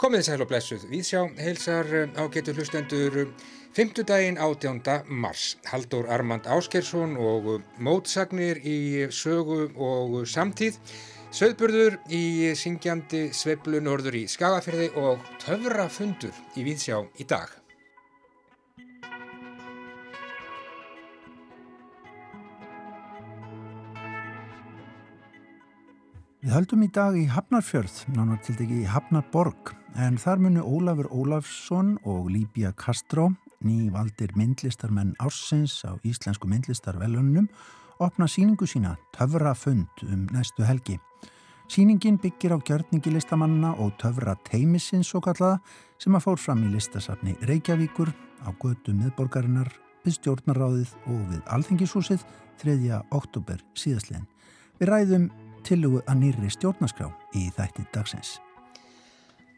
Komið sæl og blessuð. Við sjá heilsar eh, ágetur hlustendur Fymtudaginn 18. mars. Haldur Armand Áskersson og mótsagnir í sögu og samtíð. Söðburður í syngjandi Sveiblu norður í Skagafyrði og töfrafundur í Víðsjá í dag. Höldum í dag í Hafnarfjörð, nánar til degi í Hafnarborg, en þar munu Ólafur Ólafsson og Líbia Kastró, nývaldir myndlistarmenn ársins á Íslensku myndlistarvelunum, opna síningu sína Töfra fund um næstu helgi. Síningin byggir á gjörningi listamanna og töfra teimisins og kallaða sem að fór fram í listasafni Reykjavíkur á götu miðborgarinnar við stjórnaráðið og við Alþingishúsið 3. oktober síðastliðin. Við ræðum tilugu að nýri stjórnaskrá í þætti dagsins.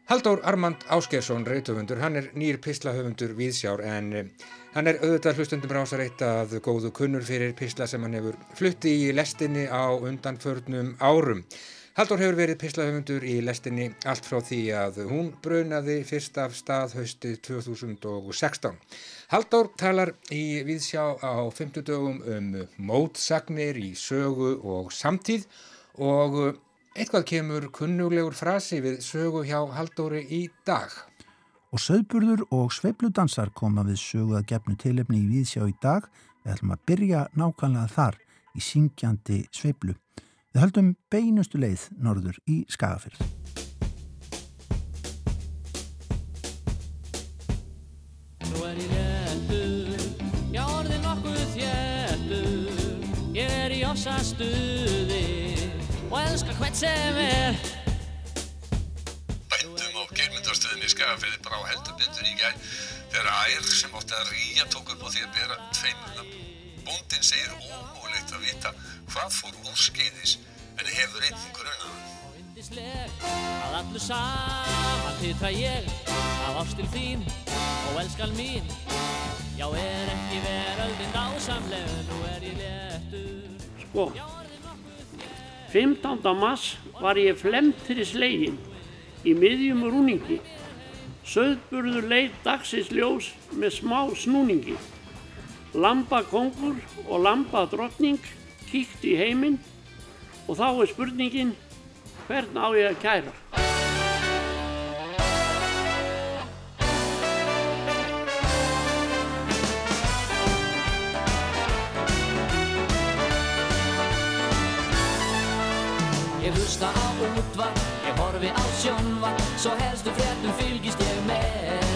Haldur Armand Áskersson, reytöfundur, hann er nýr pislahöfundur viðsjár en eh, hann er auðvitað hlustundum rásarreitt að góðu kunnur fyrir pisla sem hann hefur flutti í lestinni á undanförnum árum. Haldur hefur verið pislahöfundur í lestinni allt frá því að hún brunaði fyrst af stað hausti 2016. Haldur talar í viðsjá á 50 dögum um mótsagnir í sögu og samtíð og uh, eitthvað kemur kunnuglegur frasi við sögu hjá Haldóri í dag. Og söðburður og sveipludansar koma við sögu að gefnu tilefni í Víðsjá í dag. Við ætlum að byrja nákvæmlega þar í syngjandi sveiplu. Við höldum beinustu leið norður í Skagafyrð. Nú er ég léttur, já orðin nokkuð þéttur, ég er í og elskar hvert sem er. Bændum á geirmyndarstöðinni skafið bara á heldur betur í gæð þegar ær sem átti að rýja tók upp á því að bera tveimurna bóndin segir ómúlegt að vita hvað fór úrskeiðis en hefur einn grunan að allu saman titra ég af ástil þín og elskal mín. Já er ekki veröldin dásamleg nú er ég léttur. Sko, 15. mars var ég flemtri slegin í miðjum rúningi. Söðburður leið dagsins ljós með smá snúningi. Lamba kongur og lamba drottning kíkt í heiminn og þá er spurningin hvern á ég að kæra. Útvarp, ég horfi á sjónvarp Svo helstu fréttum fylgist ég með.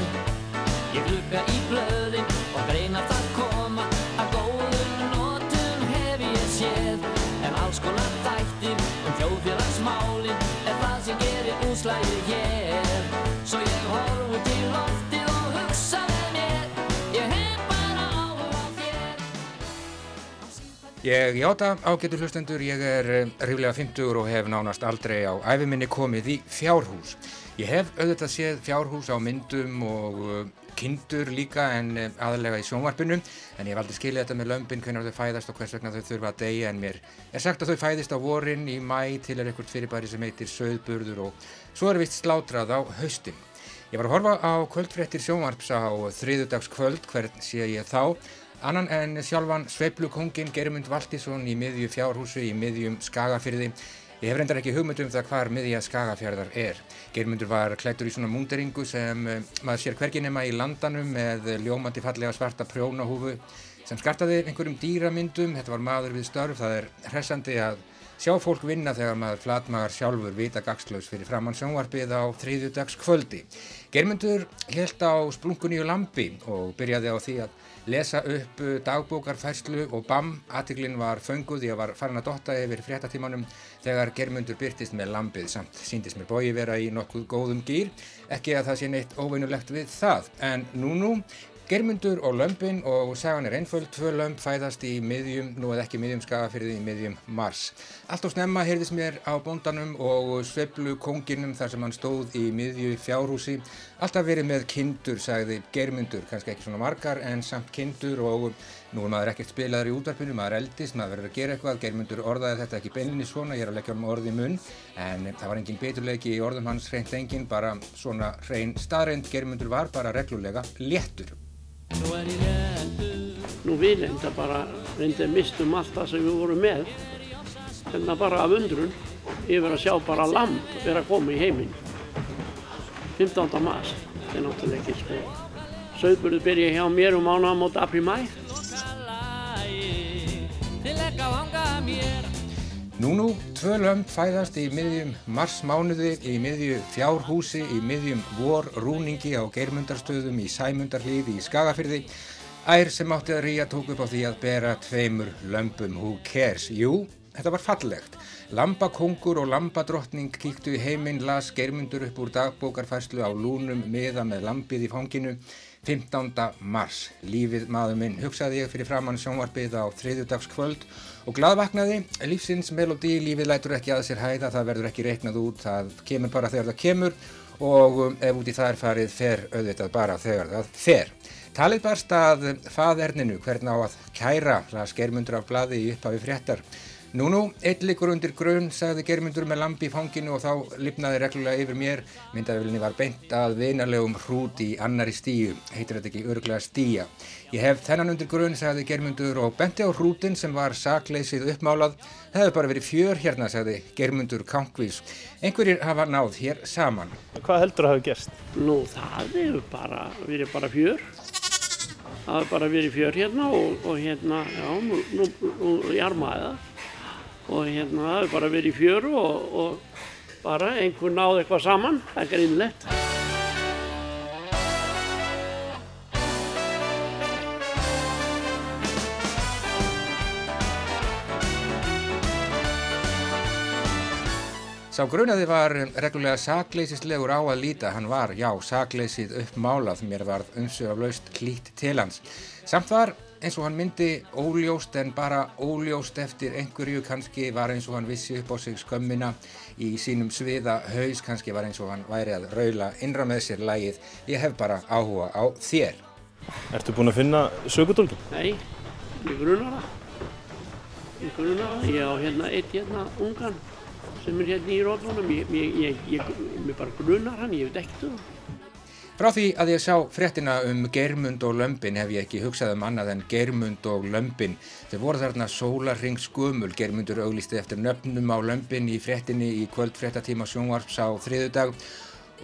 Ég glugga í blöðin og greina það koma Að góðum notum hef ég séð. En alls konar þættir um þjóðfélagsmálin Er það sem gerir úslæðið hér. Svo ég Ég játa ágetur hlustendur, ég er eh, ríflega 50 og hef nánast aldrei á æfiminni komið í fjárhús. Ég hef auðvitað séð fjárhús á myndum og uh, kindur líka en uh, aðalega í sjónvarpinu en ég hef aldrei skilið þetta með lömpin hvernig þau fæðast og hvers vegna þau þurfa að deyja en mér er sagt að þau fæðist á vorin í mæ til er einhvert fyrirbæri sem heitir söðburður og svo er vist slátrað á haustin. Ég var að horfa á kvöldfréttir sjónvarps á þriðudags kvöld, hvern sé ég þá Annan en sjálfan Sveiplukongin Germund Valtísson í miðju fjárhúsu í miðjum Skagafyrði. Ég hef reyndar ekki hugmynd um það hvar miðja Skagafjörðar er. Germundur var klættur í svona múnderingu sem eh, maður sér hvergi nema í landanum með ljómandi fallega svarta prjónahúfu sem skartaði einhverjum dýramyndum. Þetta var maður við störf. Það er hressandi að sjá fólk vinna þegar maður flatmagar sjálfur vita gagslaus fyrir framann sjónvarpið á þriðjudags kvöldi. Germundur held á splunkunni og lampi og byrjaði á því að lesa upp uh, dagbókarfærslu og bam, aðtiklinn var fönguð, ég var farin að dotta yfir fréttatímanum þegar germundur byrtist með lampið samt síndist mér bói vera í nokkuð góðum gýr, ekki að það sé neitt óvinnulegt við það, en nú nú, germundur og lömpin og sagan er einföld, tvö lömp fæðast í miðjum, nú eða ekki miðjum skagafyrði í miðjum mars. Allt og snemma heyrðist mér á bóndanum og sveplu konginum þar sem hann stóð í miðju fjárhúsi, alltaf verið með kindur, sagði germundur, kannski ekki svona margar en samt kindur og Nú er maður ekkert spilaður í útvarpinu, maður eldist, maður verður að gera eitthvað, Geirmundur orðaði þetta ekki beilinni svona, ég er að leggja um orði í munn, en það var engin beturleiki í orðum hans hreint engin, bara svona hrein staðreind, Geirmundur var bara reglulega léttur. Nú við enda bara, reyndið mistum allt það sem við vorum með, enda bara af undrun, yfir að sjá bara lamp vera koma í heiminn. 15. mars, þetta er náttúrulega ekki sko. Sauðburðu byrja hjá mér um mánuðamót apri-mæ. Nú nú, tvö lömp fæðast í miðjum marsmánuði, í miðju fjárhúsi, í miðjum vorrúningi á geirmundarstöðum í Sæmundarhlíði í Skagafyrði. Ær sem átti að ríja tók upp á því að bera tveimur lömpum, who cares? Jú, þetta var fallegt. Lambakongur og lambadrottning kíktu í heiminn, las geirmundur upp úr dagbókarfærslu á lúnum miða með lambið í fanginu. 15. mars, lífið maður minn, hugsaði ég fyrir framann sjónvarpið á þriðjudagskvöld og gladvaknaði, lífsins melodi, lífið lætur ekki að sér hæða, það verður ekki reiknað út, það kemur bara þegar það kemur og um, ef út í það er farið fer auðvitað bara þegar það fer. Talið barst að faðerninu hvern á að kæra, las germundur af bladi í upphafi fréttar. Nú nú, eitt likur undir grunn, sagði germundur með lampi í fanginu og þá lifnaði reglulega yfir mér. Myndavillinni var beint að vinarlegum hrút í annari stíu, heitir þetta ekki örglega stíja. Ég hef þennan undir grunn, sagði germundur og benti á hrútin sem var sakleysið uppmálað. Það hefur bara verið fjör hérna, sagði germundur kankvís. Einhverjir hafa náð hér saman. Hvað heldur að hafa gerst? Nú það hefur bara verið bara fjör. Það hefur bara verið fjör hérna og, og hérna, já, nú, nú, nú og hérna það hefur bara verið í fjöru og, og bara einhver náði eitthvað saman, það er grínlegt. Sá grunaði var reglulega sakleysislegur á að líta, hann var, já, sakleysið uppmálað, mér varð umsögaflaust klít til hans. Samt var eins og hann myndi óljóst en bara óljóst eftir einhverju kannski var eins og hann vissi upp á sig skömmina í sínum sviða haus kannski var eins og hann væri að raula innra með sér lægið ég hef bara áhuga á þér Ertu búinn að finna sökudólkin? Nei, ég grunar það. Ég grunar það. Ég á hérna eitt hérna ungan sem er hérna í rótunum. Ég, ég, ég, ég, ég bara grunar hann, ég veit ekkert um það. Frá því að ég sá fréttina um Geirmund og Lömpin hef ég ekki hugsað um annað en Geirmund og Lömpin. Þau voru þarna sólarring skumul. Geirmundur auglisti eftir nöfnum á Lömpin í fréttinni í kvöldfréttatíma sjónvarps á þriðudag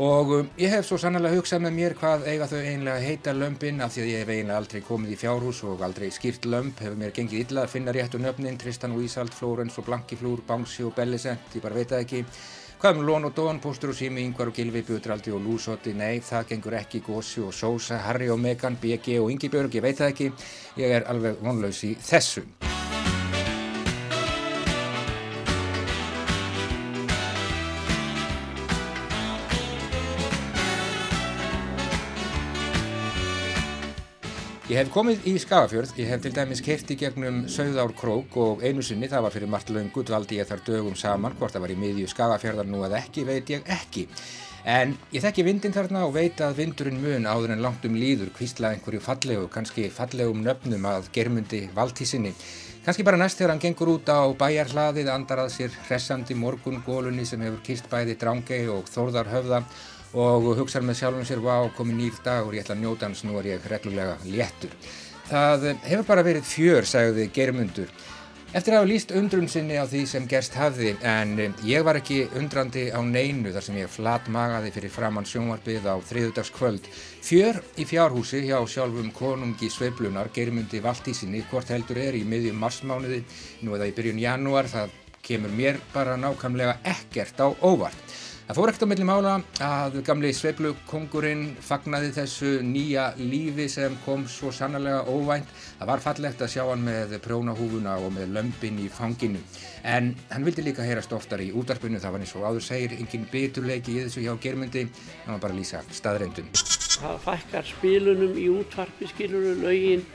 og um, ég hef svo sannlega hugsað með mér hvað eiga þau einlega heita Lömpin af því að ég hef eiginlega aldrei komið í fjárhús og aldrei skýrt Lömp. Hefur mér gengið illa að finna réttu nöfnin, Tristan og Ísald, Flórens og Blankiflúr, Bánsi og Bellisent, ég bara veit það ekki. Hvað um Lón og Dón, Póstur og Sými, Yngvar og Gilvi, Bjötraldi og Lúsotti, nei, það gengur ekki, Gósi og Sósa, Harry og Megan, BG og Yngibjörg, ég veit það ekki, ég er alveg vonlaus í þessu. Ég hef komið í Skagafjörð, ég hef til dæmis keift í gegnum Sauðár Krók og einu sinni, það var fyrir margt löngu, dvaldi ég þar dögum saman, hvort það var í miðju Skagafjörðar nú eða ekki, veit ég ekki. En ég þekki vindin þarna og veit að vindurinn mun áður en langt um líður, kvísla einhverju fallegu, kannski fallegum nöfnum að germundi valtísinni. Kannski bara næst þegar hann gengur út á bæjarhlaðið, andar að sér hressandi morgungólunni sem hefur kýst bæði Drangei og Þórðar höfða og hugsaður með sjálfum sér, vá, komið nýr dag og ég ætla að njóta hans, nú er ég reglulega léttur. Það hefur bara verið fjör, sagði Geirmundur, eftir að hafa líst undrun sinni á því sem gerst hafði, en ég var ekki undrandi á neinu þar sem ég flat magaði fyrir framann sjónvarpið á þriðudagskvöld. Fjör í fjárhúsi hjá sjálfum konungi sveiflunar, Geirmundi Valtísinni, hvort heldur er í miðjum marsmánuði, nú eða í byrjun janúar, það kemur mér bara nákvæmlega ekkert á óvart. Það fór ekkert á milli mála að gamli sveiflukongurinn fagnaði þessu nýja lífi sem kom svo sannlega óvænt. Það var fallegt að sjá hann með prjónahúfuna og með lömpin í fanginu. En hann vildi líka heyrast oftar í útarpinu, það var eins og áður segir, engin biturleiki í þessu hjá germundi, það var bara að lýsa staðrendum. Það fækkar spilunum í útvarpi, skiluru, laugin,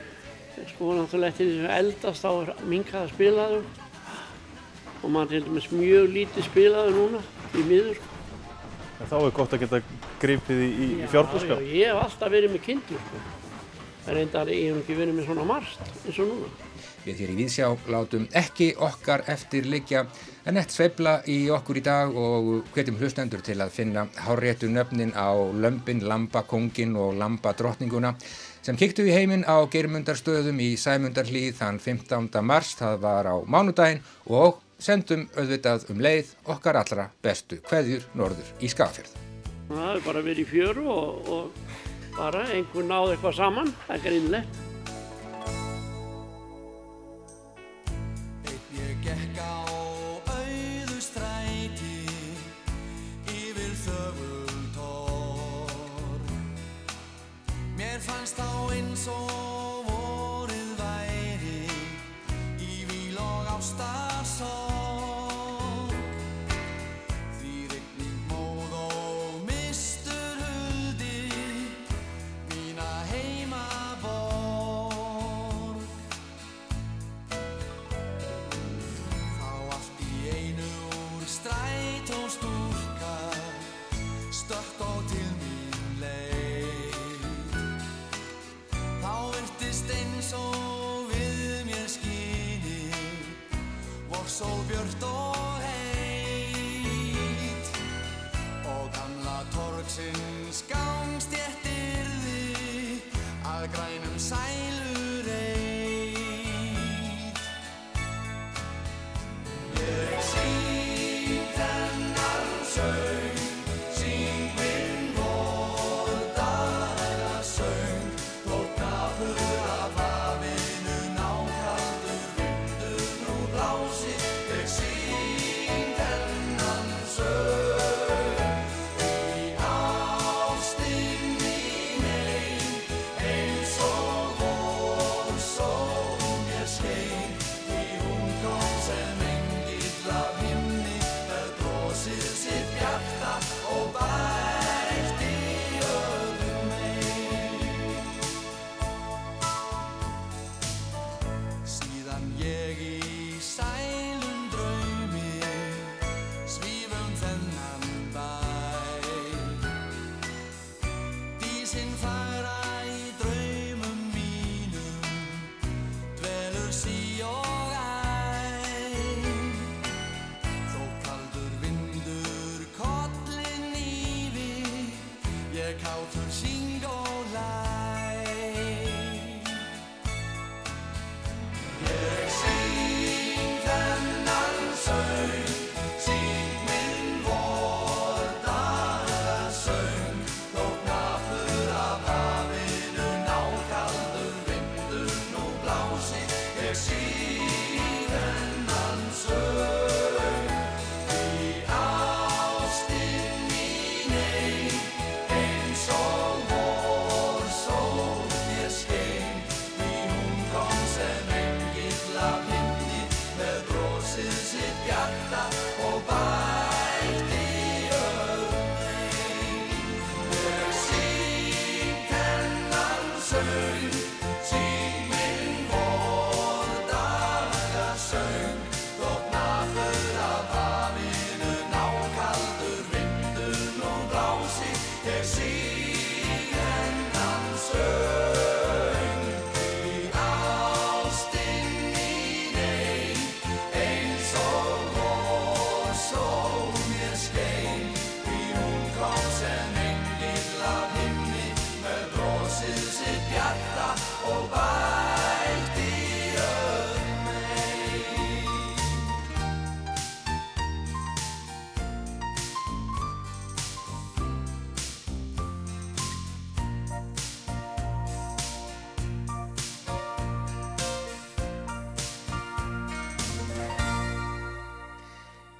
sko náttúrulega eftir þessu eldast á minkaða spilaður og mann til dæmis mjög lítið spilaður núna í miður. En þá er gott að geta gripið í, í já, ég hef alltaf verið með kindur, sko. Reyndar hef ekki verið með svona marst eins og núna. Við þér í Víðsjá látum ekki okkar eftir liggja en eitt sveibla í okkur í dag og hvetjum hlustendur til að finna háréttu nöfnin á lömpin, lambakongin og lambadrottninguna sem kiktu í heiminn á germundarstöðum í Sæmundarhlíð þann 15. mars, það var á mánudaginn og sendum auðvitað um leið okkar allra bestu hverjur norður í Skafjörð. Það hefur bara verið í fjöru og, og bara einhver náði eitthvað saman, það er greinlegt.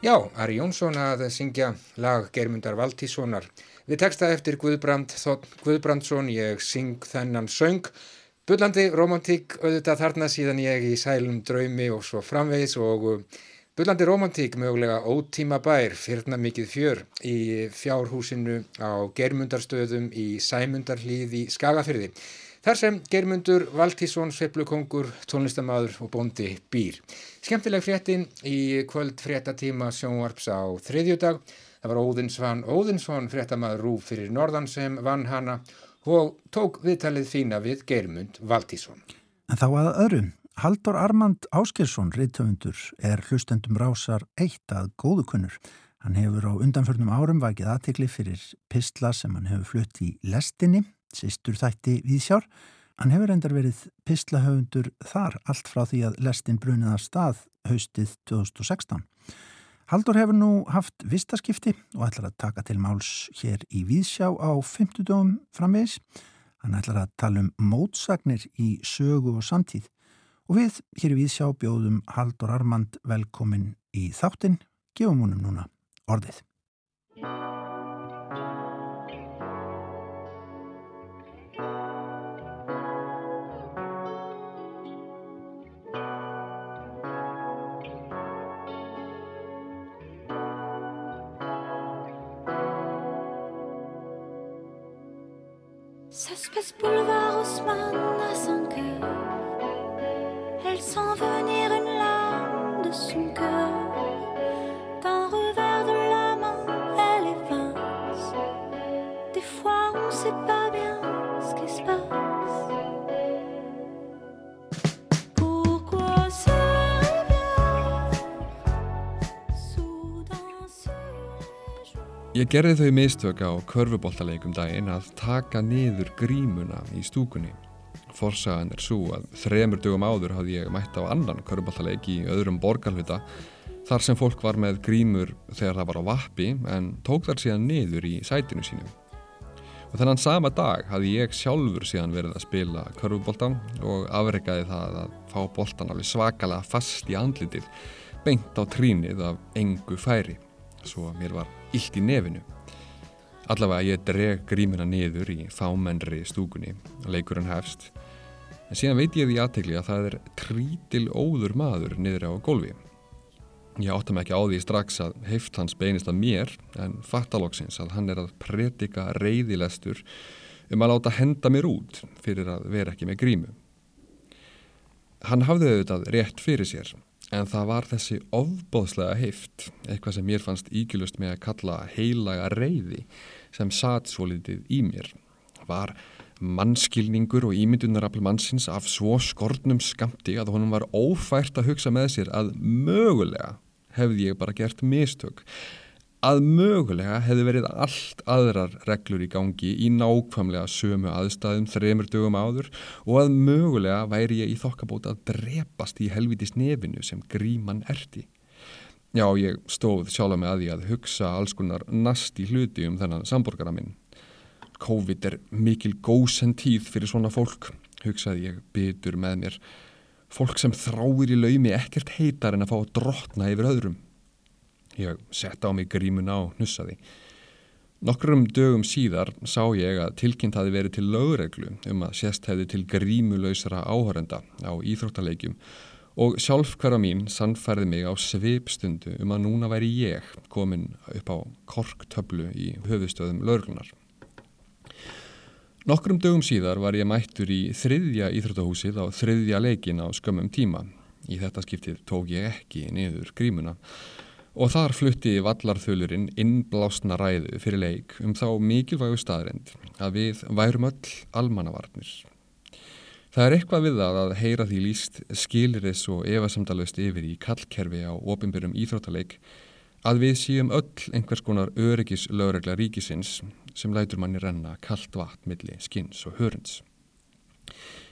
Já, Ari Jónsson að syngja lag Geirmundar Valtíssonar. Við texta eftir Guðbrand, Guðbrandsson, ég syng þennan söng. Bullandi romantík auðvitað þarna síðan ég í sælum draumi og svo framvegis og uh, bullandi romantík mögulega ótíma bær, fyrna mikið fjör í fjárhúsinu á Geirmundarstöðum í Sæmundarhlíð í Skagafyrði. Þar sem Geirmundur Valtísson, sveiflukongur, tónlistamaður og bóndi býr. Skemmtileg fréttin í kvöld fréttatíma sjónvarps á þriðjudag. Það var Óðinsvann Óðinsson, fréttamaður rúf fyrir norðan sem vann hana og tók viðtalið fína við Geirmund Valtísson. En þá að öðrum, Haldur Armand Áskersson, reytöfundur, er hlustendum rásar eitt að góðukunnur. Hann hefur á undanförnum árum vakið aðtekli fyrir pistla sem hann hefur flutt í lestinni, sýstur þætti Víðsjár. Hann hefur endar verið pistlahöfundur þar allt frá því að lestin brunið af stað haustið 2016. Haldur hefur nú haft vistaskipti og ætlar að taka til máls hér í Víðsjá á 50 dögum framvegis. Hann ætlar að tala um mótsagnir í sögu og samtíð. Og við hér í Víðsjá bjóðum Haldur Armand velkomin í þáttinn. Gefum húnum núna orðið. pull Ég gerði þau mistök á körfuboltaleikum daginn að taka niður grímuna í stúkunni. Forsagan er svo að þremur dögum áður hafði ég mætt á annan körfuboltaleik í öðrum borgarhluta þar sem fólk var með grímur þegar það var á vappi en tók þar síðan niður í sætinu sínu. Og þennan sama dag hafði ég sjálfur síðan verið að spila körfuboltan og afreikaði það að fá boltan alveg svakalega fast í andlitið beint á trínið af engu færi svo mér var illt í nefinu. Allavega ég dreg grímina niður í fámennri stúkunni leikurinn hefst. En síðan veit ég því aðtegli að það er trítil óður maður niður á gólfi. Ég átta mig ekki á því strax að heift hans beinist að mér en fattalóksins að hann er að predika reyðilestur um að láta henda mér út fyrir að vera ekki með grímu. Hann hafði auðvitað rétt fyrir sér en það var þessi ofbóðslega heift, eitthvað sem mér fannst ígjulust með að kalla heilaga reyði sem satt svo litið í mér. Var mannskilningur og ímyndunarafl mannsins af svo skortnum skamti að honum var ófært að hugsa með sér að mögulega hefði ég bara gert mistök að mögulega hefði verið allt aðrar reglur í gangi í nákvæmlega sömu aðstæðum þremur dögum áður og að mögulega væri ég í þokkabót að drepast í helvitis nefinu sem gríman erti. Já, ég stóð sjálf með að því að hugsa alls konar nasti hluti um þennan samborgara minn. COVID er mikil gósen tíð fyrir svona fólk, hugsaði ég bytur með mér. Fólk sem þráir í laumi ekkert heitar en að fá að drotna yfir öðrum. Ég setta á mig grímuna og hnussaði. Nokkrum dögum síðar sá ég að tilkynnt hafi verið til lögreglu um að sérst hefði til grímulausara áhörenda á íþróttaleikjum og sjálf hverja mín sannfærði mig á svipstundu um að núna væri ég komin upp á korktöflu í höfustöðum lögreglunar. Nokkrum dögum síðar var ég mættur í þriðja íþróttahúsið á þriðja leikin á skömmum tíma. Í þetta skiptið tók ég ekki niður grímuna og þar flutti vallarþölurinn innblásna ræðu fyrir leik um þá mikilvægu staðrind að við værum öll almannavarnir. Það er eitthvað við það að heyra því líst skiliris og efasamdalust yfir í kallkerfi á ofinbyrjum íþróttaleik að við séum öll einhvers konar öryggis lögregla ríkisins sem lætur manni renna kallt vatn milli skins og hörns.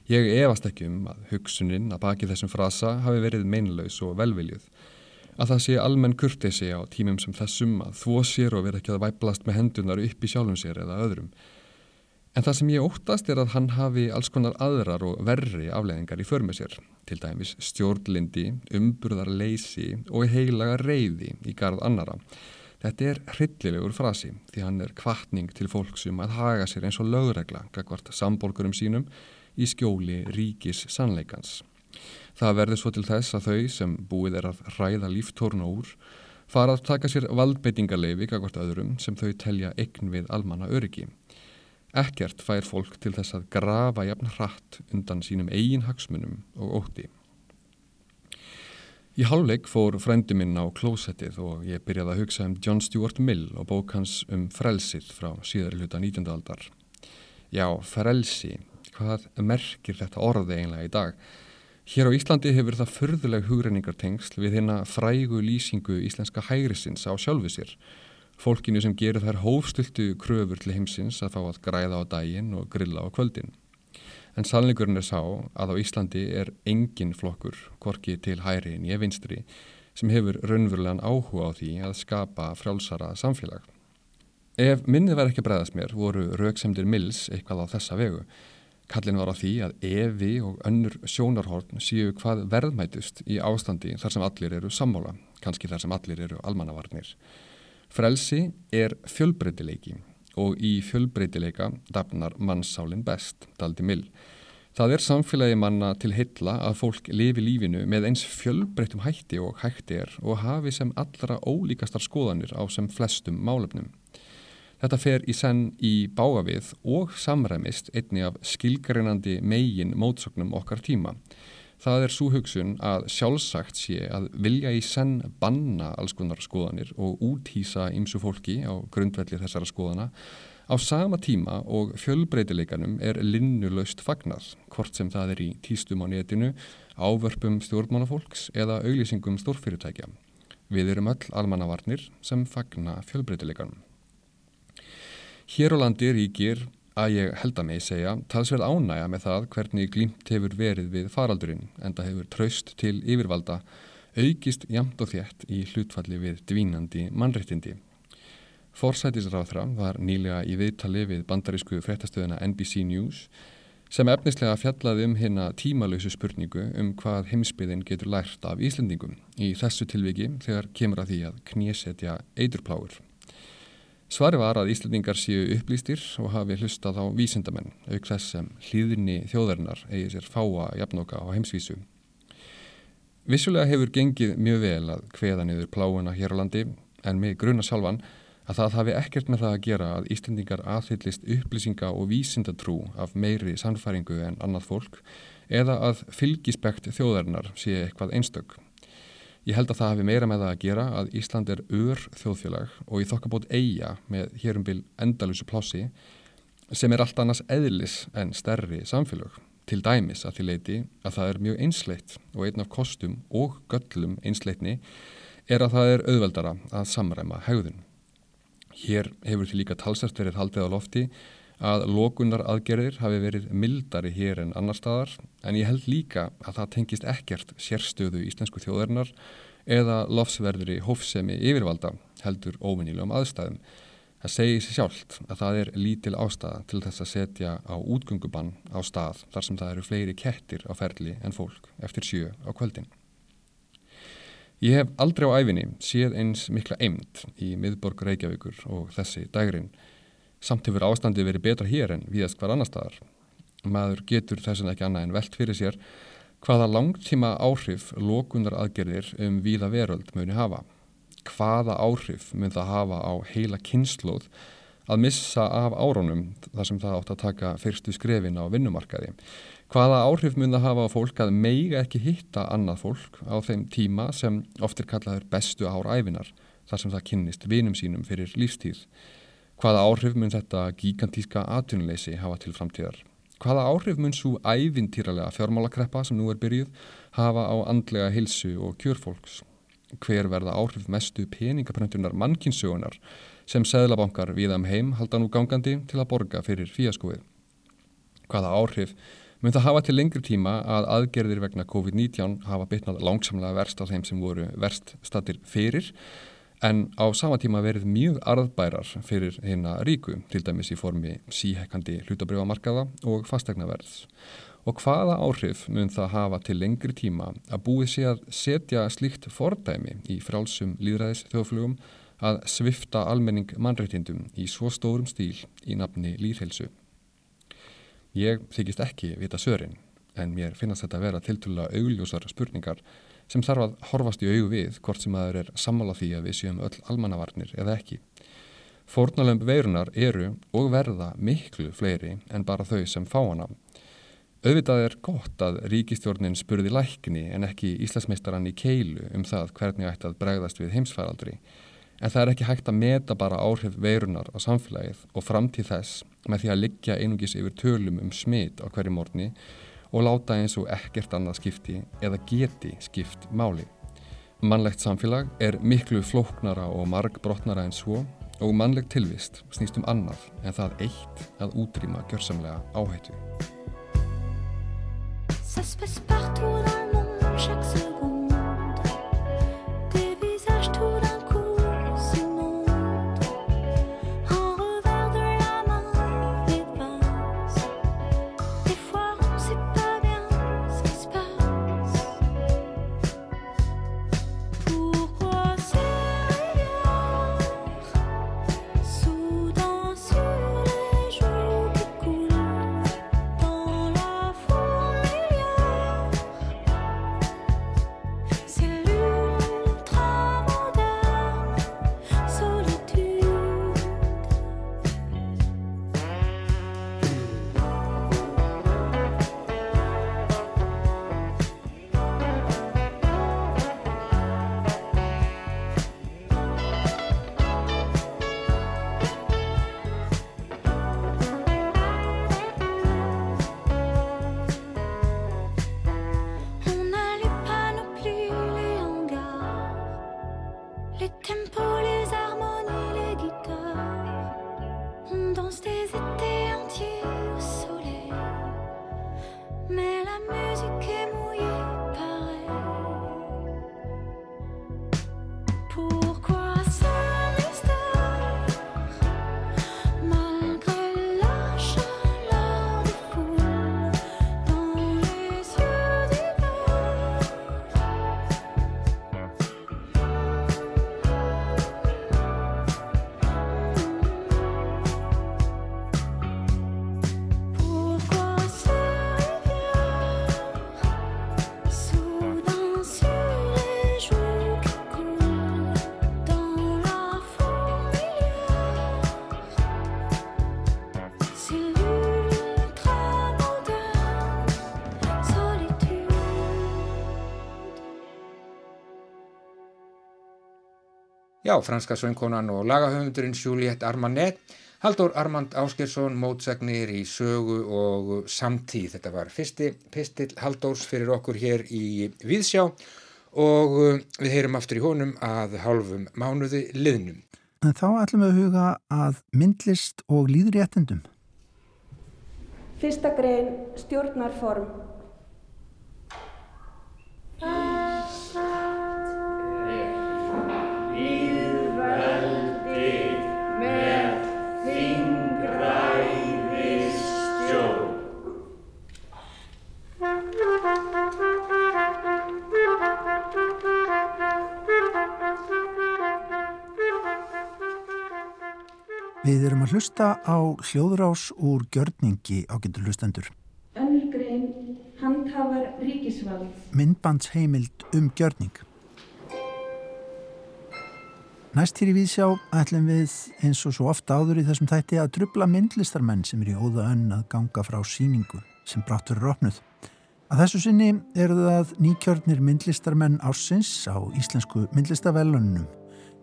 Ég efast ekki um að hugsunin að baki þessum frasa hafi verið meinlaus og velviljuð að það sé almenn kurtesi á tímum sem þessum að þvó sér og vera ekki að væplast með hendunar upp í sjálfum sér eða öðrum. En það sem ég óttast er að hann hafi alls konar aðrar og verri afleðingar í förmið sér, til dæmis stjórnlindi, umburðarleysi og heilaga reyði í garð annara. Þetta er hryllilegur frasi því hann er kvartning til fólksum að haga sér eins og lögregla gagvart samborgurum sínum í skjóli ríkis sannleikans. Það verður svo til þess að þau sem búið er að ræða líftórna úr fara að taka sér valdbeitingarleifi gagvart öðrum sem þau telja eign við almanna öryggi. Ekkert fær fólk til þess að grafa jafn hratt undan sínum eigin hagsmunum og ótti. Í hálfleik fór frendi minn á klósettið og ég byrjaði að hugsa um John Stuart Mill og bók hans um frelsið frá síðari hluta 19. aldar. Já, frelsi. Hvað merkir þetta orði eiginlega í dag? Hér á Íslandi hefur það förðuleg hugreiningartengsl við hérna frægu lýsingu íslenska hægrisins á sjálfu sér. Fólkinu sem gerir þær hófstultu kröfur til heimsins að fá að græða á daginn og grilla á kvöldin. En sannleikurinn er sá að á Íslandi er engin flokkur, korki til hæri en ég vinstri, sem hefur raunverulegan áhuga á því að skapa frjálsara samfélag. Ef minnið verð ekki bregðast mér voru rauksemdir Mills eitthvað á þessa vegu. Kallin var á því að evi og önnur sjónarhorn séu hvað verðmætust í ástandi þar sem allir eru sammála, kannski þar sem allir eru almannavarnir. Frelsi er fjölbreytileiki og í fjölbreytileika dafnar mannsálinn best, daldi Mill. Það er samfélagi manna til heilla að fólk lifi lífinu með eins fjölbreytum hætti og hætti er og hafi sem allra ólíkastar skoðanir á sem flestum málefnum. Þetta fer í senn í bágavið og samræmist einni af skilgarinandi megin mótsögnum okkar tíma. Það er svo hugsun að sjálfsagt sé að vilja í senn banna alls konar skoðanir og úthýsa ymsu fólki á grundvelli þessara skoðana á sama tíma og fjölbreytileikanum er linnulaust fagnað, hvort sem það er í týstum á netinu, ávörpum stjórnmánafólks eða auglýsingum stórfyrirtækja. Við erum öll almannavarnir sem fagna fjölbreytileikanum. Hér á landi ríkir að ég held að mig segja talsverð ánægja með það hvernig glýmt hefur verið við faraldurinn en það hefur traust til yfirvalda aukist jamt og þétt í hlutfalli við dvínandi mannreittindi. Forsætisráþra var nýlega í viðtali við bandarísku fréttastöðuna NBC News sem efnislega fjallaði um hérna tímalausu spurningu um hvað heimsbyðin getur lært af Íslendingum í þessu tilviki þegar kemur að því að knésetja eiturpláur. Svari var að Íslandingar séu upplýstir og hafi hlustað á vísindamenn, auk þess sem hlýðinni þjóðarinnar eigi sér fáa jafnoka á heimsvísu. Vissulega hefur gengið mjög vel að hveða niður pláuna hér á landi en með gruna sjálfan að það hafi ekkert með það að gera að Íslandingar aðhyllist upplýsinga og vísindatrú af meiri sannfæringu en annað fólk eða að fylgispekt þjóðarinnar sé eitthvað einstök. Ég held að það hefði meira með það að gera að Ísland er ör þjóðfélag og í þokkabót eiga með hérumbil endalusu plássi sem er allt annars eðlis en stærri samfélag. Til dæmis að því leiti að það er mjög einsleitt og einn af kostum og göllum einsleitni er að það er auðveldara að samræma hegðun. Hér hefur því líka talsert verið haldið á lofti að lokunar aðgerðir hafi verið mildari hér en annar staðar en ég held líka að það tengist ekkert sérstöðu íslensku þjóðarinnar eða lofsverðri hófsemi yfirvalda heldur óvinnilegum aðstæðum. Það segir sér sjálft að það er lítil ástæða til þess að setja á útgöngubann á stað þar sem það eru fleiri kettir á ferli en fólk eftir sjö á kvöldin. Ég hef aldrei á æfinni séð eins mikla eimt í miðborg Reykjavíkur og þessi dægrin Samt hefur ástandið verið betra hér en viðast hvar annar staðar. Maður getur þess vegna ekki annað en velt fyrir sér hvaða langtíma áhrif lókunar aðgerðir um víða veröld muni hafa. Hvaða áhrif mun það hafa á heila kynnslóð að missa af árónum þar sem það átt að taka fyrstu skrefin á vinnumarkaði. Hvaða áhrif mun það hafa á fólk að meiga ekki hitta annað fólk á þeim tíma sem oftir kallaður bestu ár æfinar þar sem það kynnist vinum sínum fyrir lífstíð. Hvaða áhrif mun þetta gigantíska atvinnuleysi hafa til framtíðar? Hvaða áhrif mun svo ævintýralega fjármálakreppa sem nú er byrjuð hafa á andlega hilsu og kjörfólks? Hver verða áhrif mestu peningapröntunar mannkinsögunar sem seglabankar við am um heim halda nú gangandi til að borga fyrir fíaskóið? Hvaða áhrif mun það hafa til lengri tíma að aðgerðir vegna COVID-19 hafa bytnað langsamlega verst á þeim sem voru verst statir fyrir en á sama tíma verið mjög arðbærar fyrir hérna ríku, til dæmis í formi síhekkandi hlutabrjóðamarkaða og fastegnaverðs. Og hvaða áhrif mun það hafa til lengri tíma að búið sé að setja slíkt fordæmi í frálsum líðræðis þjóðflugum að svifta almenning mannreitindum í svo stórum stíl í nafni líðhelsu. Ég þykist ekki vita sörin, en mér finnast þetta að vera tiltúrlega augljósar spurningar sem þarf að horfast í augu við hvort sem aður er sammála því að við séum öll almannavarnir eða ekki. Fórnalömb veirunar eru og verða miklu fleiri en bara þau sem fá hana. Auðvitað er gott að ríkistjórnin spurði lækni en ekki Íslandsmeistaran í keilu um það hvernig ætti að bregðast við heimsfæraldri. En það er ekki hægt að meta bara áhrif veirunar á samfélagið og framtíð þess með því að liggja einungis yfir tölum um smit á hverju morni og láta eins og ekkert annað skipti eða geti skipt máli. Mannlegt samfélag er miklu flóknara og margbrotnara en svo og mannleg tilvist snýst um annað en það eitt að útrýma gjörsamlega áhættu. Já, franska söngkonan og lagahöfundurinn Juliette Armanet, Haldur Armand Áskersson, mótsagnir í sögu og samtíð. Þetta var fyrsti pistill Haldórs fyrir okkur hér í Víðsjá og uh, við heyrum aftur í honum að hálfum mánuði liðnum. En þá ætlum við að huga að myndlist og líðréttendum. Fyrsta grein stjórnarform. Við erum að hlusta á hljóðrás úr gjörningi á getur hlustendur. Önnur grein handhafar ríkisvald. Myndbandsheimild um gjörning. Næst hér í Víðsjá ætlum við eins og svo ofta áður í þessum þætti að trubla myndlistarmenn sem er í óða önn að ganga frá síningu sem brátt verður opnuð. Að þessu sinni eru það nýkjörnir myndlistarmenn ársins á íslensku myndlistavelunum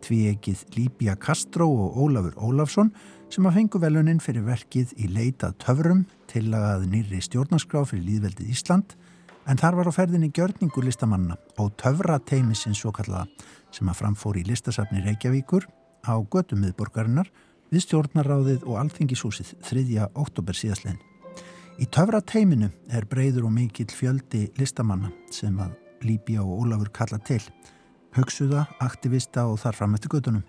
tvíegið Líbia Castro og Ólafur Ólafsson sem að fengu velunin fyrir verkið í leitað töfrum tillagað nýri stjórnarskrá fyrir líðveldið Ísland en þar var á ferðinni gjörningur listamanna og töfrateimisins svo kallaða sem að framfór í listasafni Reykjavíkur á götum miðborgarinnar við stjórnarráðið og alþingishúsið 3. oktober síðastlegin. Í töfrateiminu er breyður og mikill fjöldi listamanna sem að Líbia og Ólafur kalla til hugsuða, aktivista og þar fram eftir gödunum.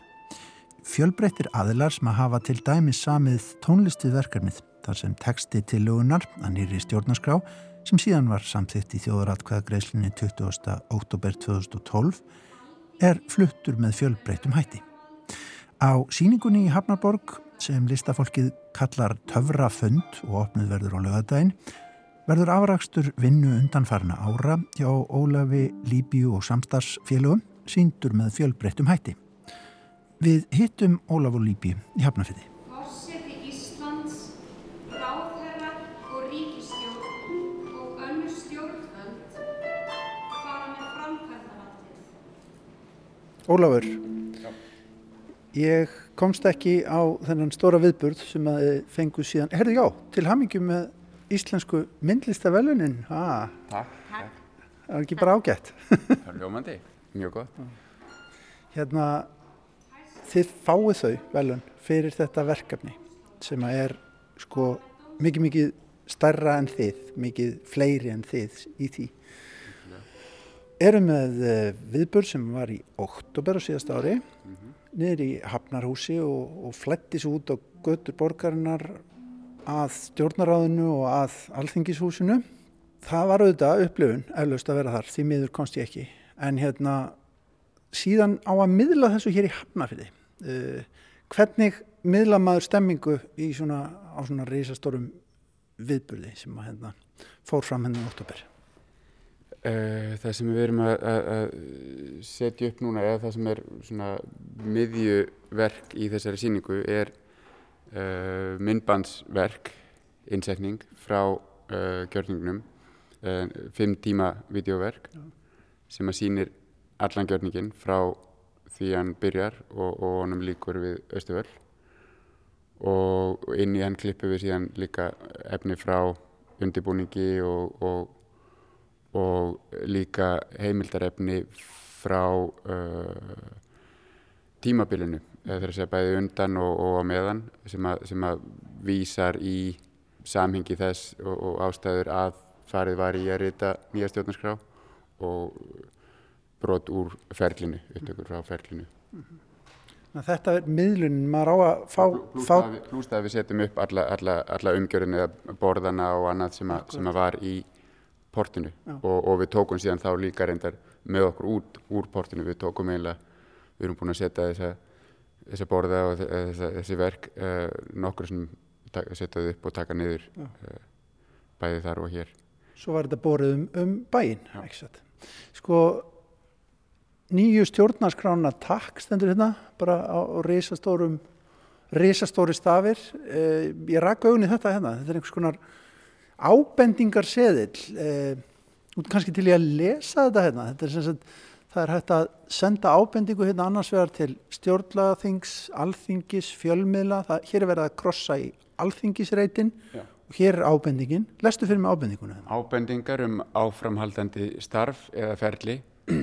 Fjölbreyttir aðilar sem að hafa til dæmis samið tónlistið verkefnið þar sem texti til lögunar að nýri stjórnarskrá sem síðan var samþýtt í þjóðaratkvæða greiðslinni 20. oktober 2012 er fluttur með fjölbreyttum hætti. Á síningunni í Hafnarborg sem listafólkið kallar töfrafönd og opnuð verður á lögadaginn verður afrakstur vinnu undanfarna ára hjá Ólafi, Líbíu og samstarfsfélögum síndur með fjölbreyttum hætti. Við hittum Ólaf og Líbíu í Hafnarfyrði. Forseti Íslands, ráðherra og ríkistjórn og önnur stjórnvöld fara með framkvæmdavaldið. Ólafur, Ég komst ekki á þennan stóra viðburð sem að þið fengu síðan, herðu já, til hamingjum með íslensku myndlistavelunin. Ah, Takk. það er ekki bara ágætt. Það er ljómandi, mjög gott. Hérna, þið fáið þau velun fyrir þetta verkefni sem að er sko mikið mikið stærra en þið, mikið fleiri en þið í því. Erum með eh, viðburð sem var í oktober á síðast ári, niður í Hafnarhúsi og, og flættis út á götur borgarinnar að stjórnaráðinu og að alþingishúsinu. Það var auðvitað upplifun, eflaust að vera þar, því miður komst ég ekki. En hérna, síðan á að miðla þessu hér í Hafnarfyrði. Uh, hvernig miðla maður stemmingu svona, á svona reysastórum viðburði sem að hérna fór fram henni í oktober? Uh, það sem við erum að, að, að setja upp núna eða það sem er svona miðjuverk í þessari síningu er uh, myndbandsverk, innsetning frá gjörningnum, fimm tíma videóverk sem að sýnir allan gjörningin frá því hann byrjar og, og honum líkur við Östuvöll og inn í hann klippum við síðan líka efni frá undirbúningi og, og og líka heimildarefni frá uh, tímabilinu eða þegar að bæði undan og, og á meðan sem að, sem að vísar í samhengi þess og ástæður að farið var í að rita nýja stjórnarskrá og brot úr ferlinu, upptökur frá ferlinu. Þannig að Þetta er miðlunin, maður á að fá... Plúst að, við- setjum upp alla, alla, alla umgjörðin eða borðana og annað sem, að, sem að var í portinu. Og, og við tókum síðan þá líka reyndar með okkur út úr portinu, við tókum eiginlega, við erum búin að setja þessa, þessa borða og þe- þessa, þessi verk uh, nokkur sem setja þau upp og taka niður uh, bæði þar og hér. svo var þetta borið um, um bæinn ekki satt. Sko nýju stjórnarskrána takk stendur hérna bara á, á risastórum risastóri stafir eh, ég rak augun í þetta hérna þetta er einhvers konar ábendingar seðil eh, út kannski til ég að lesa þetta hérna þetta er sem sagt það er hægt að senda ábendingu hérna annars vegar til stjórnlagaþings, alþingis, fjölmiðla það, hér er verið að krossa í alþingisreitin Já. Hér er ábendingin lestu fyrir mig ábendinguna Ábendingar um áframhaldandi starf eða ferli,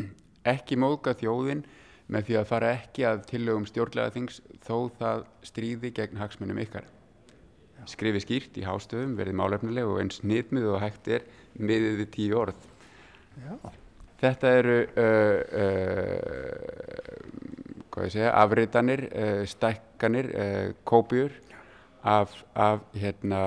ekki móðga þjóðin með því að fara ekki að tillögum stjórnlega þings þó það stríði gegn hagsmunum ykkar. Skrifi skýrt í hástöðum, verið málefnileg og eins nýtmið og hægt er miðið við tíu orð. Já. Þetta eru uh, uh, segja, afritanir, uh, stækkanir, uh, kópjur af, af hérna,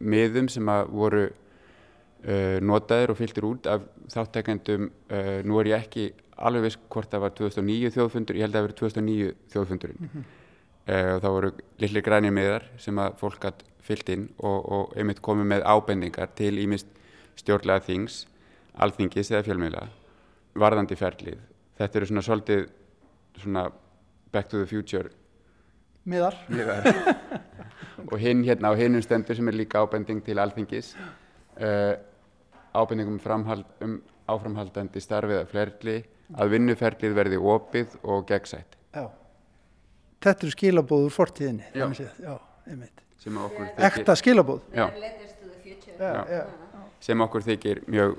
miðum sem að voru uh, notaðir og fylltir út af þáttekendum, uh, nú er ég ekki alveg viss hvort það var 2009 þjóðfundur, ég held að það verið 2009 þjóðfundurinn Mhm. uh, og það voru lilli grænir miðar sem að fólk hatt fyllt inn og, og einmitt komið með ábendingar til ímist stjórnlega þings, alþingis eða fjölmiðla varðandi ferlið. Þetta eru svona svolítið svona back to the future miðar miðar. og hinn hérna á hinnum stendur sem er líka ábending til alþingis uh, ábending um, framhald, um áframhaldandi starfið að ferli að vinnuferlið verði opið og gegnsætt Já. Þetta eru skilabóður fortíðinni. Já. þannig séð. Já, einmitt. Ekta skilabóð. Já. Já, Já. já. sem okkur þykir mjög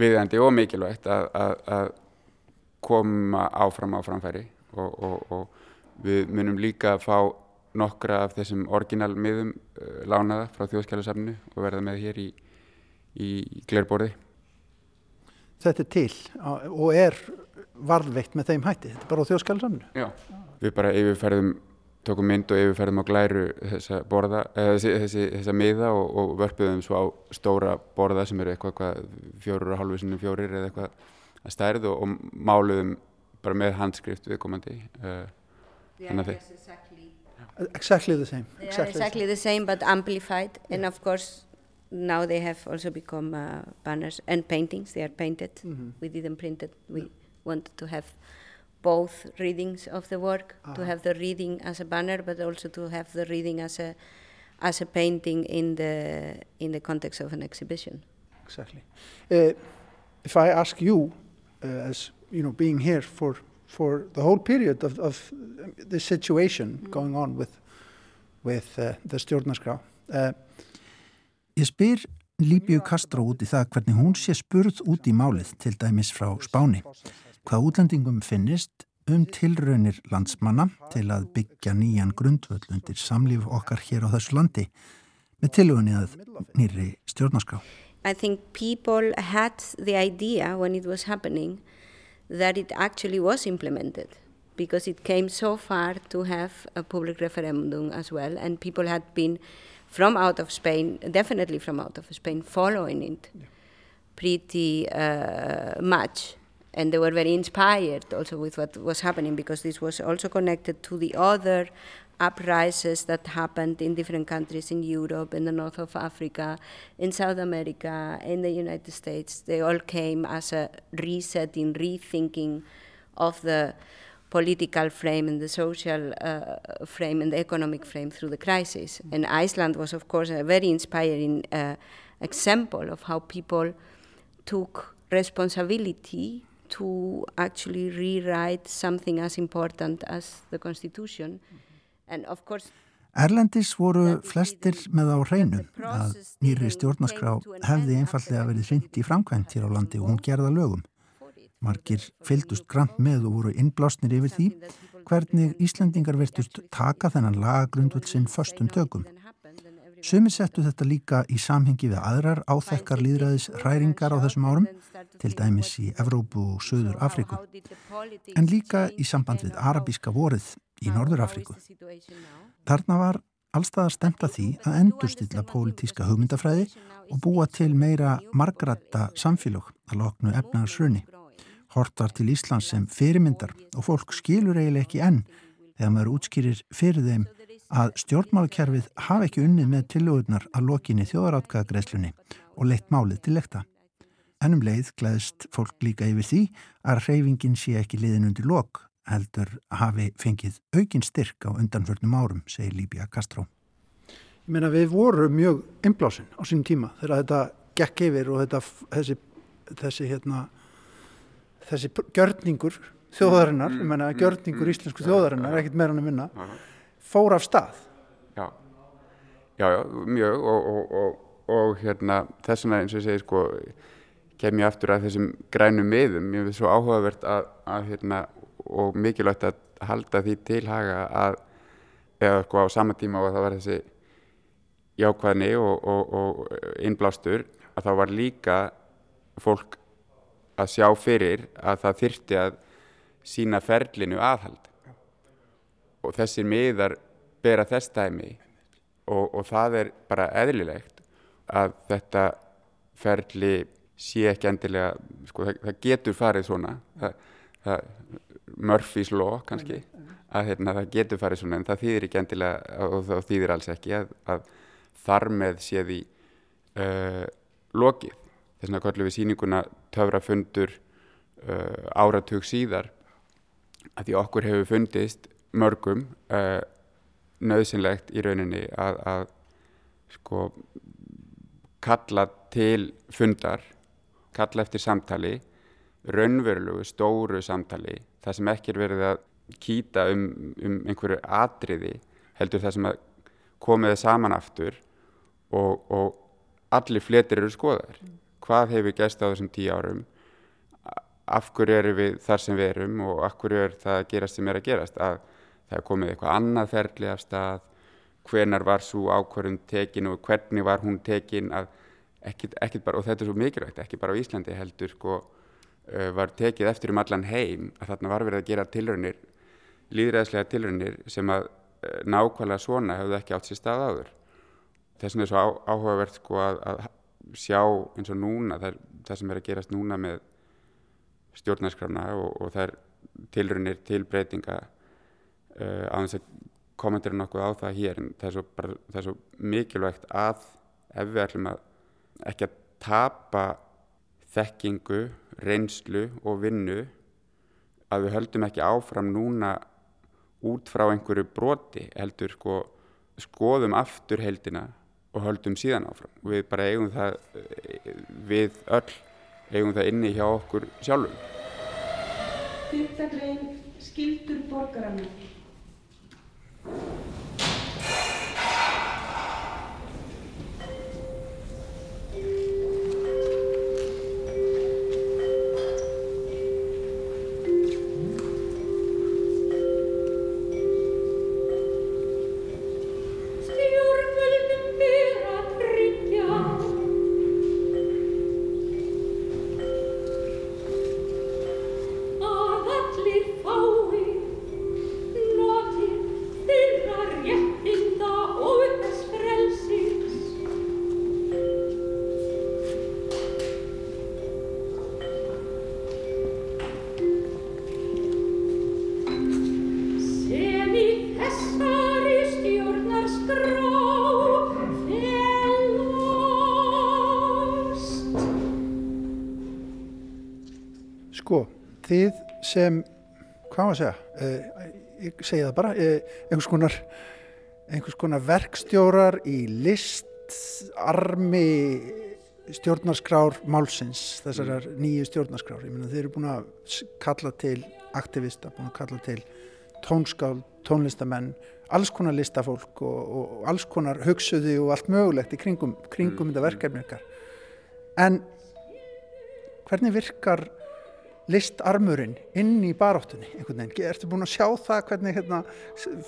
viðandi og mikilvægt að, að, að koma áfram á framfæri og, og, og við munum líka að fá nokkra af þessum orginalmiðum uh, lánaða frá þjóðskjálasafninu og verða með hér í, í glerborði. Þetta er til og er varðveitt með þeim hætti. Þetta er bara á þjóðskælsamnu. Já. Við bara yfirferðum, tókum mynd og yfirferðum á glæru þessa borða, eða þessi, þessi, þessa miða og, og vörpuðum svo á stóra borða sem eru eitthvað, eitthvað fjórir og hálfu sinni fjórir eða eitthvað að stærð og, og máluðum bara með handskrift viðkomandi. Uh, þannig að þeir- Exactly the same. They are exactly the same but amplified and of course now they have also become uh, banners and paintings they are painted Mhm. we didn't print it we wanted to have both readings of the work to Ah. have the reading as a banner but also to have the reading as a as a painting in the in the context of an exhibition Exactly. Uh, if I ask you, uh, as you know, being here for for the whole period of, of this situation going on with, with uh, the stjórnarskrá. Uh, Ég spyr Líbíu Kastró út í það hvernig hún sé spurð út í málið til dæmis frá Spáni. Hvað útlendingum finnist um tilraunir landsmanna til að byggja nýjan grundvöld undir samlíf okkar hér á þessu landi með tilvunni að nýri stjórnarskrá. I think people had the idea when it was happening that it actually was implemented because it came so far to have a public referendum as well and people had been from out of Spain, definitely from out of Spain, following it yeah. pretty uh, much. And they were very inspired also with what was happening because this was also connected to the other uprises that happened in different countries in Europe, in the north of Africa, in South America, in the United States. They all came as a resetting, rethinking of the political frame and the social uh, frame and the economic frame through the crisis. And Iceland was, of course, a very inspiring uh, example of how people took responsibility to actually rewrite something as important as the Constitution. Erlendis voru flestir með á hreinu. Að nýri stjórnarskrá hefði einfallega verið hrind í framkvæmt hér á landi og hún gerða lögum. Margir fylgdust grant með og voru innblásnir yfir því hvernig Íslandingar verðust taka þennan lagagrundvöld sinn förstum tökum. Sumir settu þetta líka í samhengi við aðrar áþekkar líðræðis hræringar á þessum árum, til dæmis í Evrópu og Söður Afriku, en líka í samband við arabíska vorið í Norður Afriku. Þarna var allstaðar stemt að því að endurstilla pólitíska hugmyndafræði og búa til meira margrætta samfélög að loknu efnaðarsrunni. Hortar til Íslands sem fyrirmyndar og fólk skilur eiginlega ekki enn þegar maður útskýrir fyrir þeim að stjórnmálakerfið hafa ekki unnið með tillögurnar að lokinni þjóðarátkvæðagreislunni og leitt málið til lekta. Ennum leið gleðist fólk líka yfir því að reyfingin sé ekki liðin undir lok heldur hafi fengið aukinn styrk á undanförnum árum, segir Líbia Kastró. Ég meina við vorum mjög inblásin á sínum tíma þegar þetta gekk yfir og þetta, þessi, þessi, hérna, þessi gjörningur þjóðarinnar, ég meina gjörningur íslensku þjóðarinnar, ekkert meira hann að minna, fór af stað. Já, já, já mjög og, og, og, og hérna þess vegna eins og ég segi sko kem ég aftur að þessum grænum miðum, ég finnst svo áhugavert að, að hérna og mikilvægt að halda því til haga að eða sko á sama tíma og það var þessi jákvæðni og, og, og innblástur að þá var líka fólk að sjá fyrir að það þyrti að sína ferlinu aðhald. Og þessir miðar bera þess dæmi og, og það er bara eðlilegt að þetta ferli sé ekki endilega, sko það, það getur farið svona, það, það, Murphy's Law kannski, að hérna, það getur farið svona en það þýðir ekki endilega og það þýðir alls ekki að, að þar með sé því uh, lokið. Þess vegna kallum við síninguna töfrafundur uh, áratug síðar að því okkur hefur fundist mörgum uh, nöðsynlegt í rauninni að, að sko kalla til fundar kalla eftir samtali raunverulegu stóru samtali það sem ekki er verið að kýta um, um einhverju atriði heldur það sem að komiði saman aftur og, og allir fletir eru skoðar hvað hefur gæst á þessum tíu árum? Af hverju eru við þar sem við erum og af hverju er það að gerast sem er að gerast? Að það er komið eitthvað annað ferli af stað. Hvenar var svo ákvarðun tekin og hvernig var hún tekin að ekkit, ekkit bara, og þetta er svo mikilvægt ekki bara á Íslandi heldur sko var tekið eftir um allan heim að þarna var verið að gera tilraunir líðræðslega tilraunir sem að uh, nákvæmlega svona hefðu ekki átt sér stað áður. Þess vegna er svo áhugavert sko að, að sjá eins og núna það, það sem er að gerast núna með stjórnarskrána og, og það er tilraunir til breytinga uh, á þess að kommentir nokkuð á það hér en það er svo, bara, það er svo mikilvægt að ef við ætlum að ekki að tapa þekkingu, reynslu og vinnu að við höldum ekki áfram núna út frá einhverju broti heldur sko skoðum aftur heldina og höldum síðan áfram við bara eigum það við öll eigum það inni hjá okkur sjálfum Fyrta grein skildur borgaranna. Sem, hvað að segja, uh, ég segi það bara, uh, einhvers konar, einhvers konar verkstjórar í listarmi stjórnarskrár málsins, þessarar nýju stjórnarskrár. Ég meina þeir eru búin að kalla til aktivista, búin að kalla til tónskál, tónlistamenn, alls konar listafólk og, og, alls konar hugsuði og allt mögulegt í kringum, kringum þetta verkefni ykkar. En hvernig virkar listarmurinn inn í baráttunni einhvern veginn, ertu búin að sjá það hvernig hérna,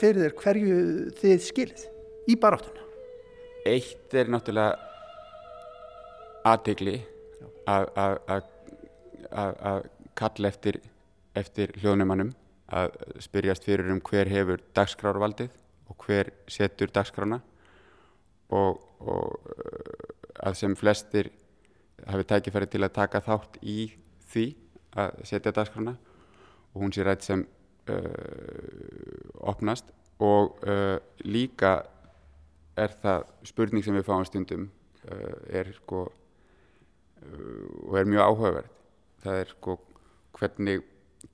fyrir þér hverju þið skilið í baráttunni Eitt er náttúrulega aðtegli að, kalla eftir, eftir hljóðnumannum að spyrjast fyrir um hver hefur dagskrárvaldið og hver setur dagskrána og, og að sem flestir hafi tækifæri til að taka þátt í því að setja dagskrána og hún sé rætt sem uh, opnast og uh, líka er það spurning sem við fáum stundum uh, er sko uh, og er mjög áhugaverð það er sko hvernig,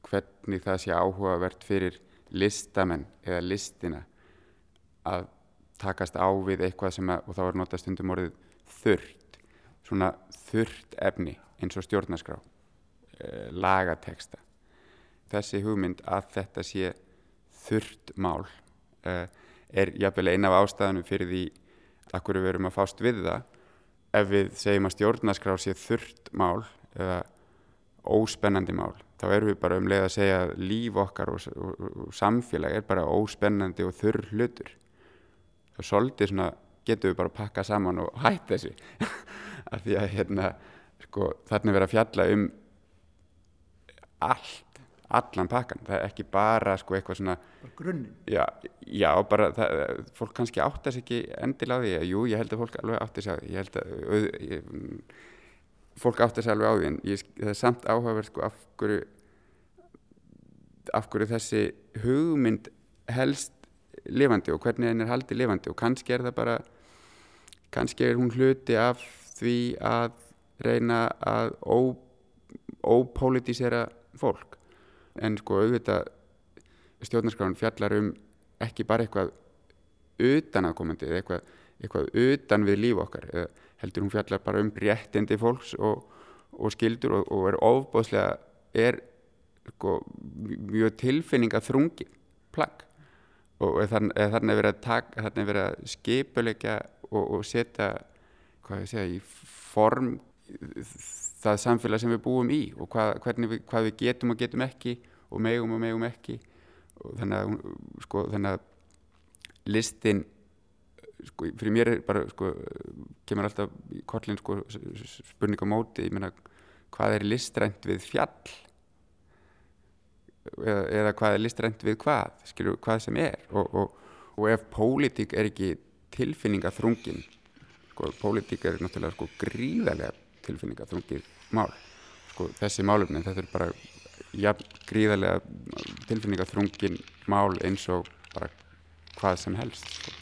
hvernig það sé áhugavert fyrir listamenn eða listina að takast á við eitthvað sem að, og þá er notað stundum orðið þurrt svona þurrt efni eins og stjórnarskrá lagateksta þessi hugmynd að þetta sé þurrt mál uh, er jafnvel eina af ástæðanum fyrir því að hverju við erum að fást við það. Ef við segjum að stjórnarskrá sé þurrt mál eða óspennandi mál þá erum við bara um leið að segja að líf okkar og, og, og samfélag er bara óspennandi og þurr hlutur. Og svolítið svona getum við bara að pakka saman og hætt þessu. Af því að hérna sko, þarna er verið að fjalla um allt allan pakkan, það er ekki bara sko eitthvað svona grunninn. já, já, bara það, fólk kannski áttar sig ekki endilega á því, jú, ég held að fólk alveg áttar sig á því, ég held að auð, ég, fólk áttar sig alveg á því en ég, það er samt áhugaverð sko af hverju af hverju þessi hugmynd helst lifandi og hvernig henn er haldið lifandi. Og kannski er það bara kannski er hún hluti af því að reyna að ópolítisera fólk. En sko auðvitað stjórnarskráin fjallar um ekki bara eitthvað utanaðkomandi eða eitthvað, eitthvað utan við líf okkar eða heldur hún fjallar bara um réttindi fólks og, og skildur og, og er ofbóðslega er sko, mjög tilfinninga þrungi plagg. Og þannig er verið að taka þannig er verið að skipuleika og, og setja hvað ég segja í form það samfélag sem við búum í og hvað, við, hvað við getum og getum ekki og megum og megum ekki. Og þannig að, sko, þannig að listin sko, fyrir mér er bara sko, kemur alltaf í kollin sko, spurning á móti. Meina hvað er listrænt við fjall? Eða, eða hvað er listrænt við hvað? Skilur hvað sem er. Og, og, og ef pólitík er ekki tilfinninga þrungin sko, pólitík er náttúrulega sko gríðarlega tilfinninga þrungið mál sko þessi málumni þetta er bara ja, gríðarlega tilfinninga þrungin mál eins og bara hvað sem helst sko.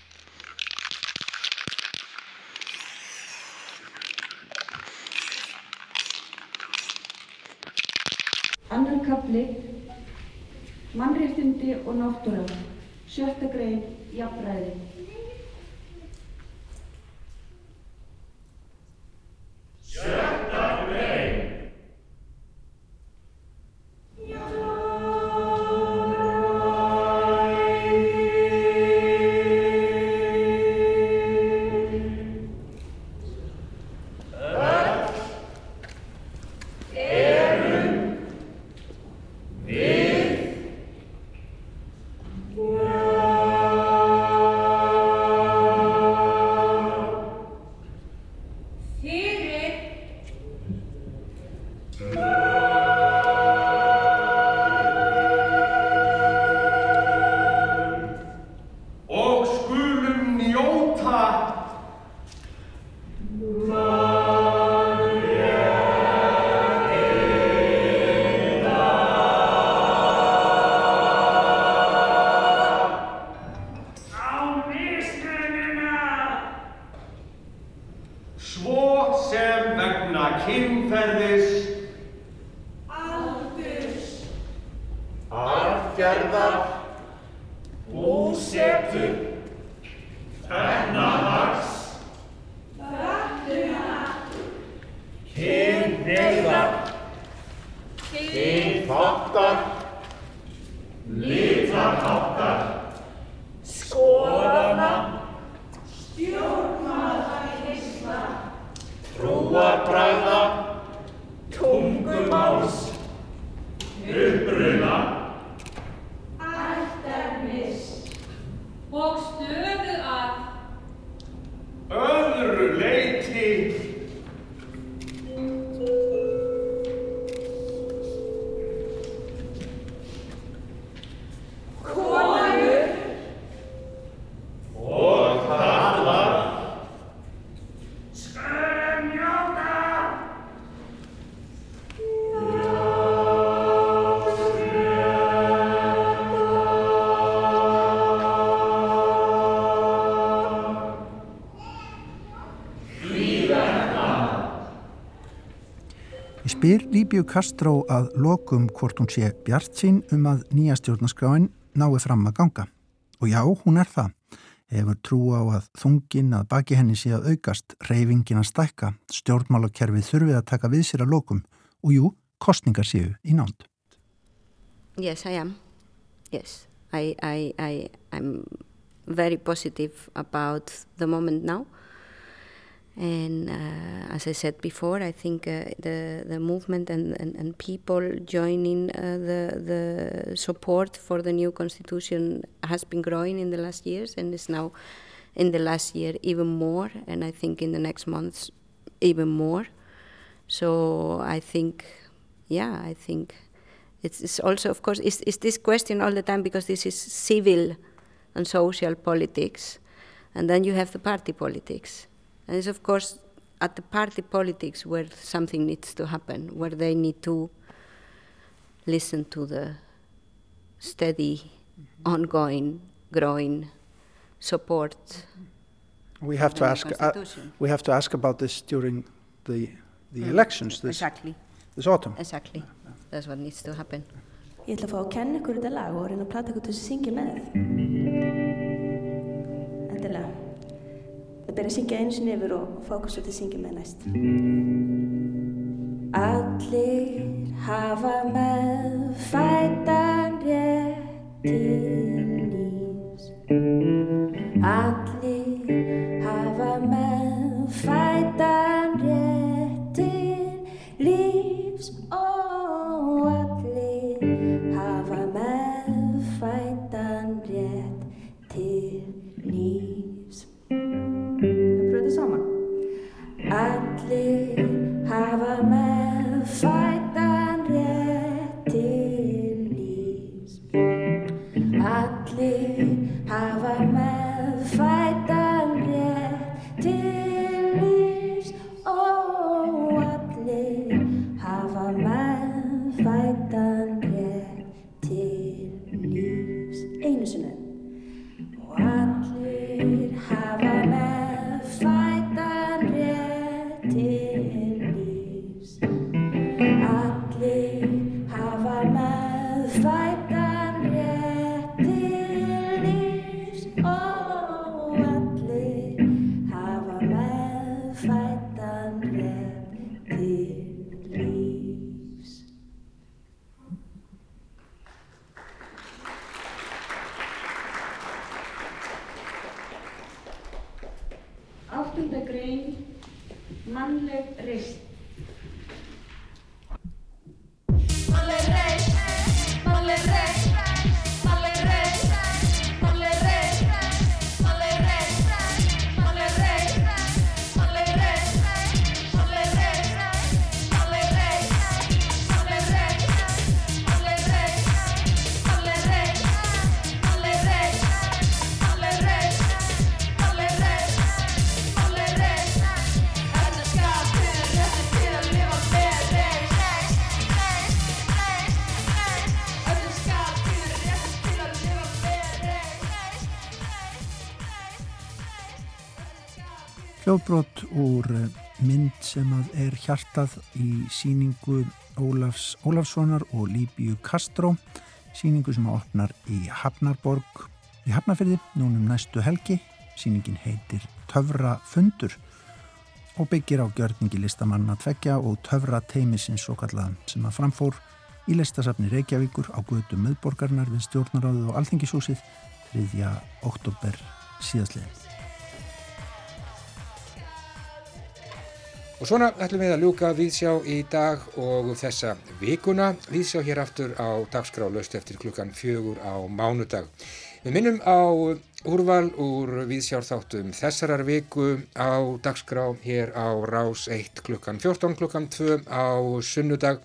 Annar kapli, mannréttindi og náttúra, sjötta grein, jafnræði. Spyr Líbíu Kastró að lokum hvort hún sé bjart sín um að nýja stjórnaskráin nái fram að ganga. Og já, hún er það. Hefur trú á að þungin að baki henni sé að aukast, reyfingin að stækka, stjórnmálakerfið þurfið að taka við sér að lokum og jú, kostningar séu í nánd. Yes, I am. Yes, I, I, I, I'm very positive about the moment now. And uh, as I said before, I think uh, the the movement and, and, and people joining uh, the the support for the new constitution has been growing in the last years, and is now in the last year even more. And I think in the next months even more. So I think, yeah, I think it's, it's also, of course, it's, it's this question all the time because this is civil and social politics, and then you have the party politics. And it's, of course, at the party politics where something needs to happen, where they need to listen to the steady, ongoing, growing support. We have to ask. Uh, we have to ask about this during the the Mm. elections this Exactly. this autumn. Exactly. That's what needs to happen. Ég ætla að fá að kenna ykkur þetta lag og reyna að plata ykkur til að syngja með. Endilega. Það byrja að syngja einu sinni yfir og svo til að syngja með næst. Allir hafa með fætan rétt le resta. Hljóðbrot úr eh, mynd sem að er hjartað í síningu Ólafs Ólafssonar og Líbíu Kastró síningu sem opnar í Hafnarborg í Hafnarfyrði núnum næstu helgi. Síningin heitir Töfra fundur og byggir á gjörningi listamanna tveggja og töfra teimisins svo kallaðan sem að framfór í listasafni Reykjavíkur á guðum meðborgarnar við stjórnaráðu og alþingishúsið 3. oktober síðastliðin. Og svona ætlum við að ljúka viðsjá í dag og þessa vikuna. Viðsjá hér aftur á dagskrá löst eftir klukkan fjögur á mánudag. Við minnum á úrval úr viðsjárþáttum þessarar viku á dagskrá hér á rás 1 klukkan 14 klukkan 2 á sunnudag.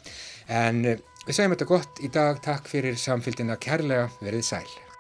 En við segjum þetta gott í dag. Takk fyrir samfélgina kærlega. Verið sæl.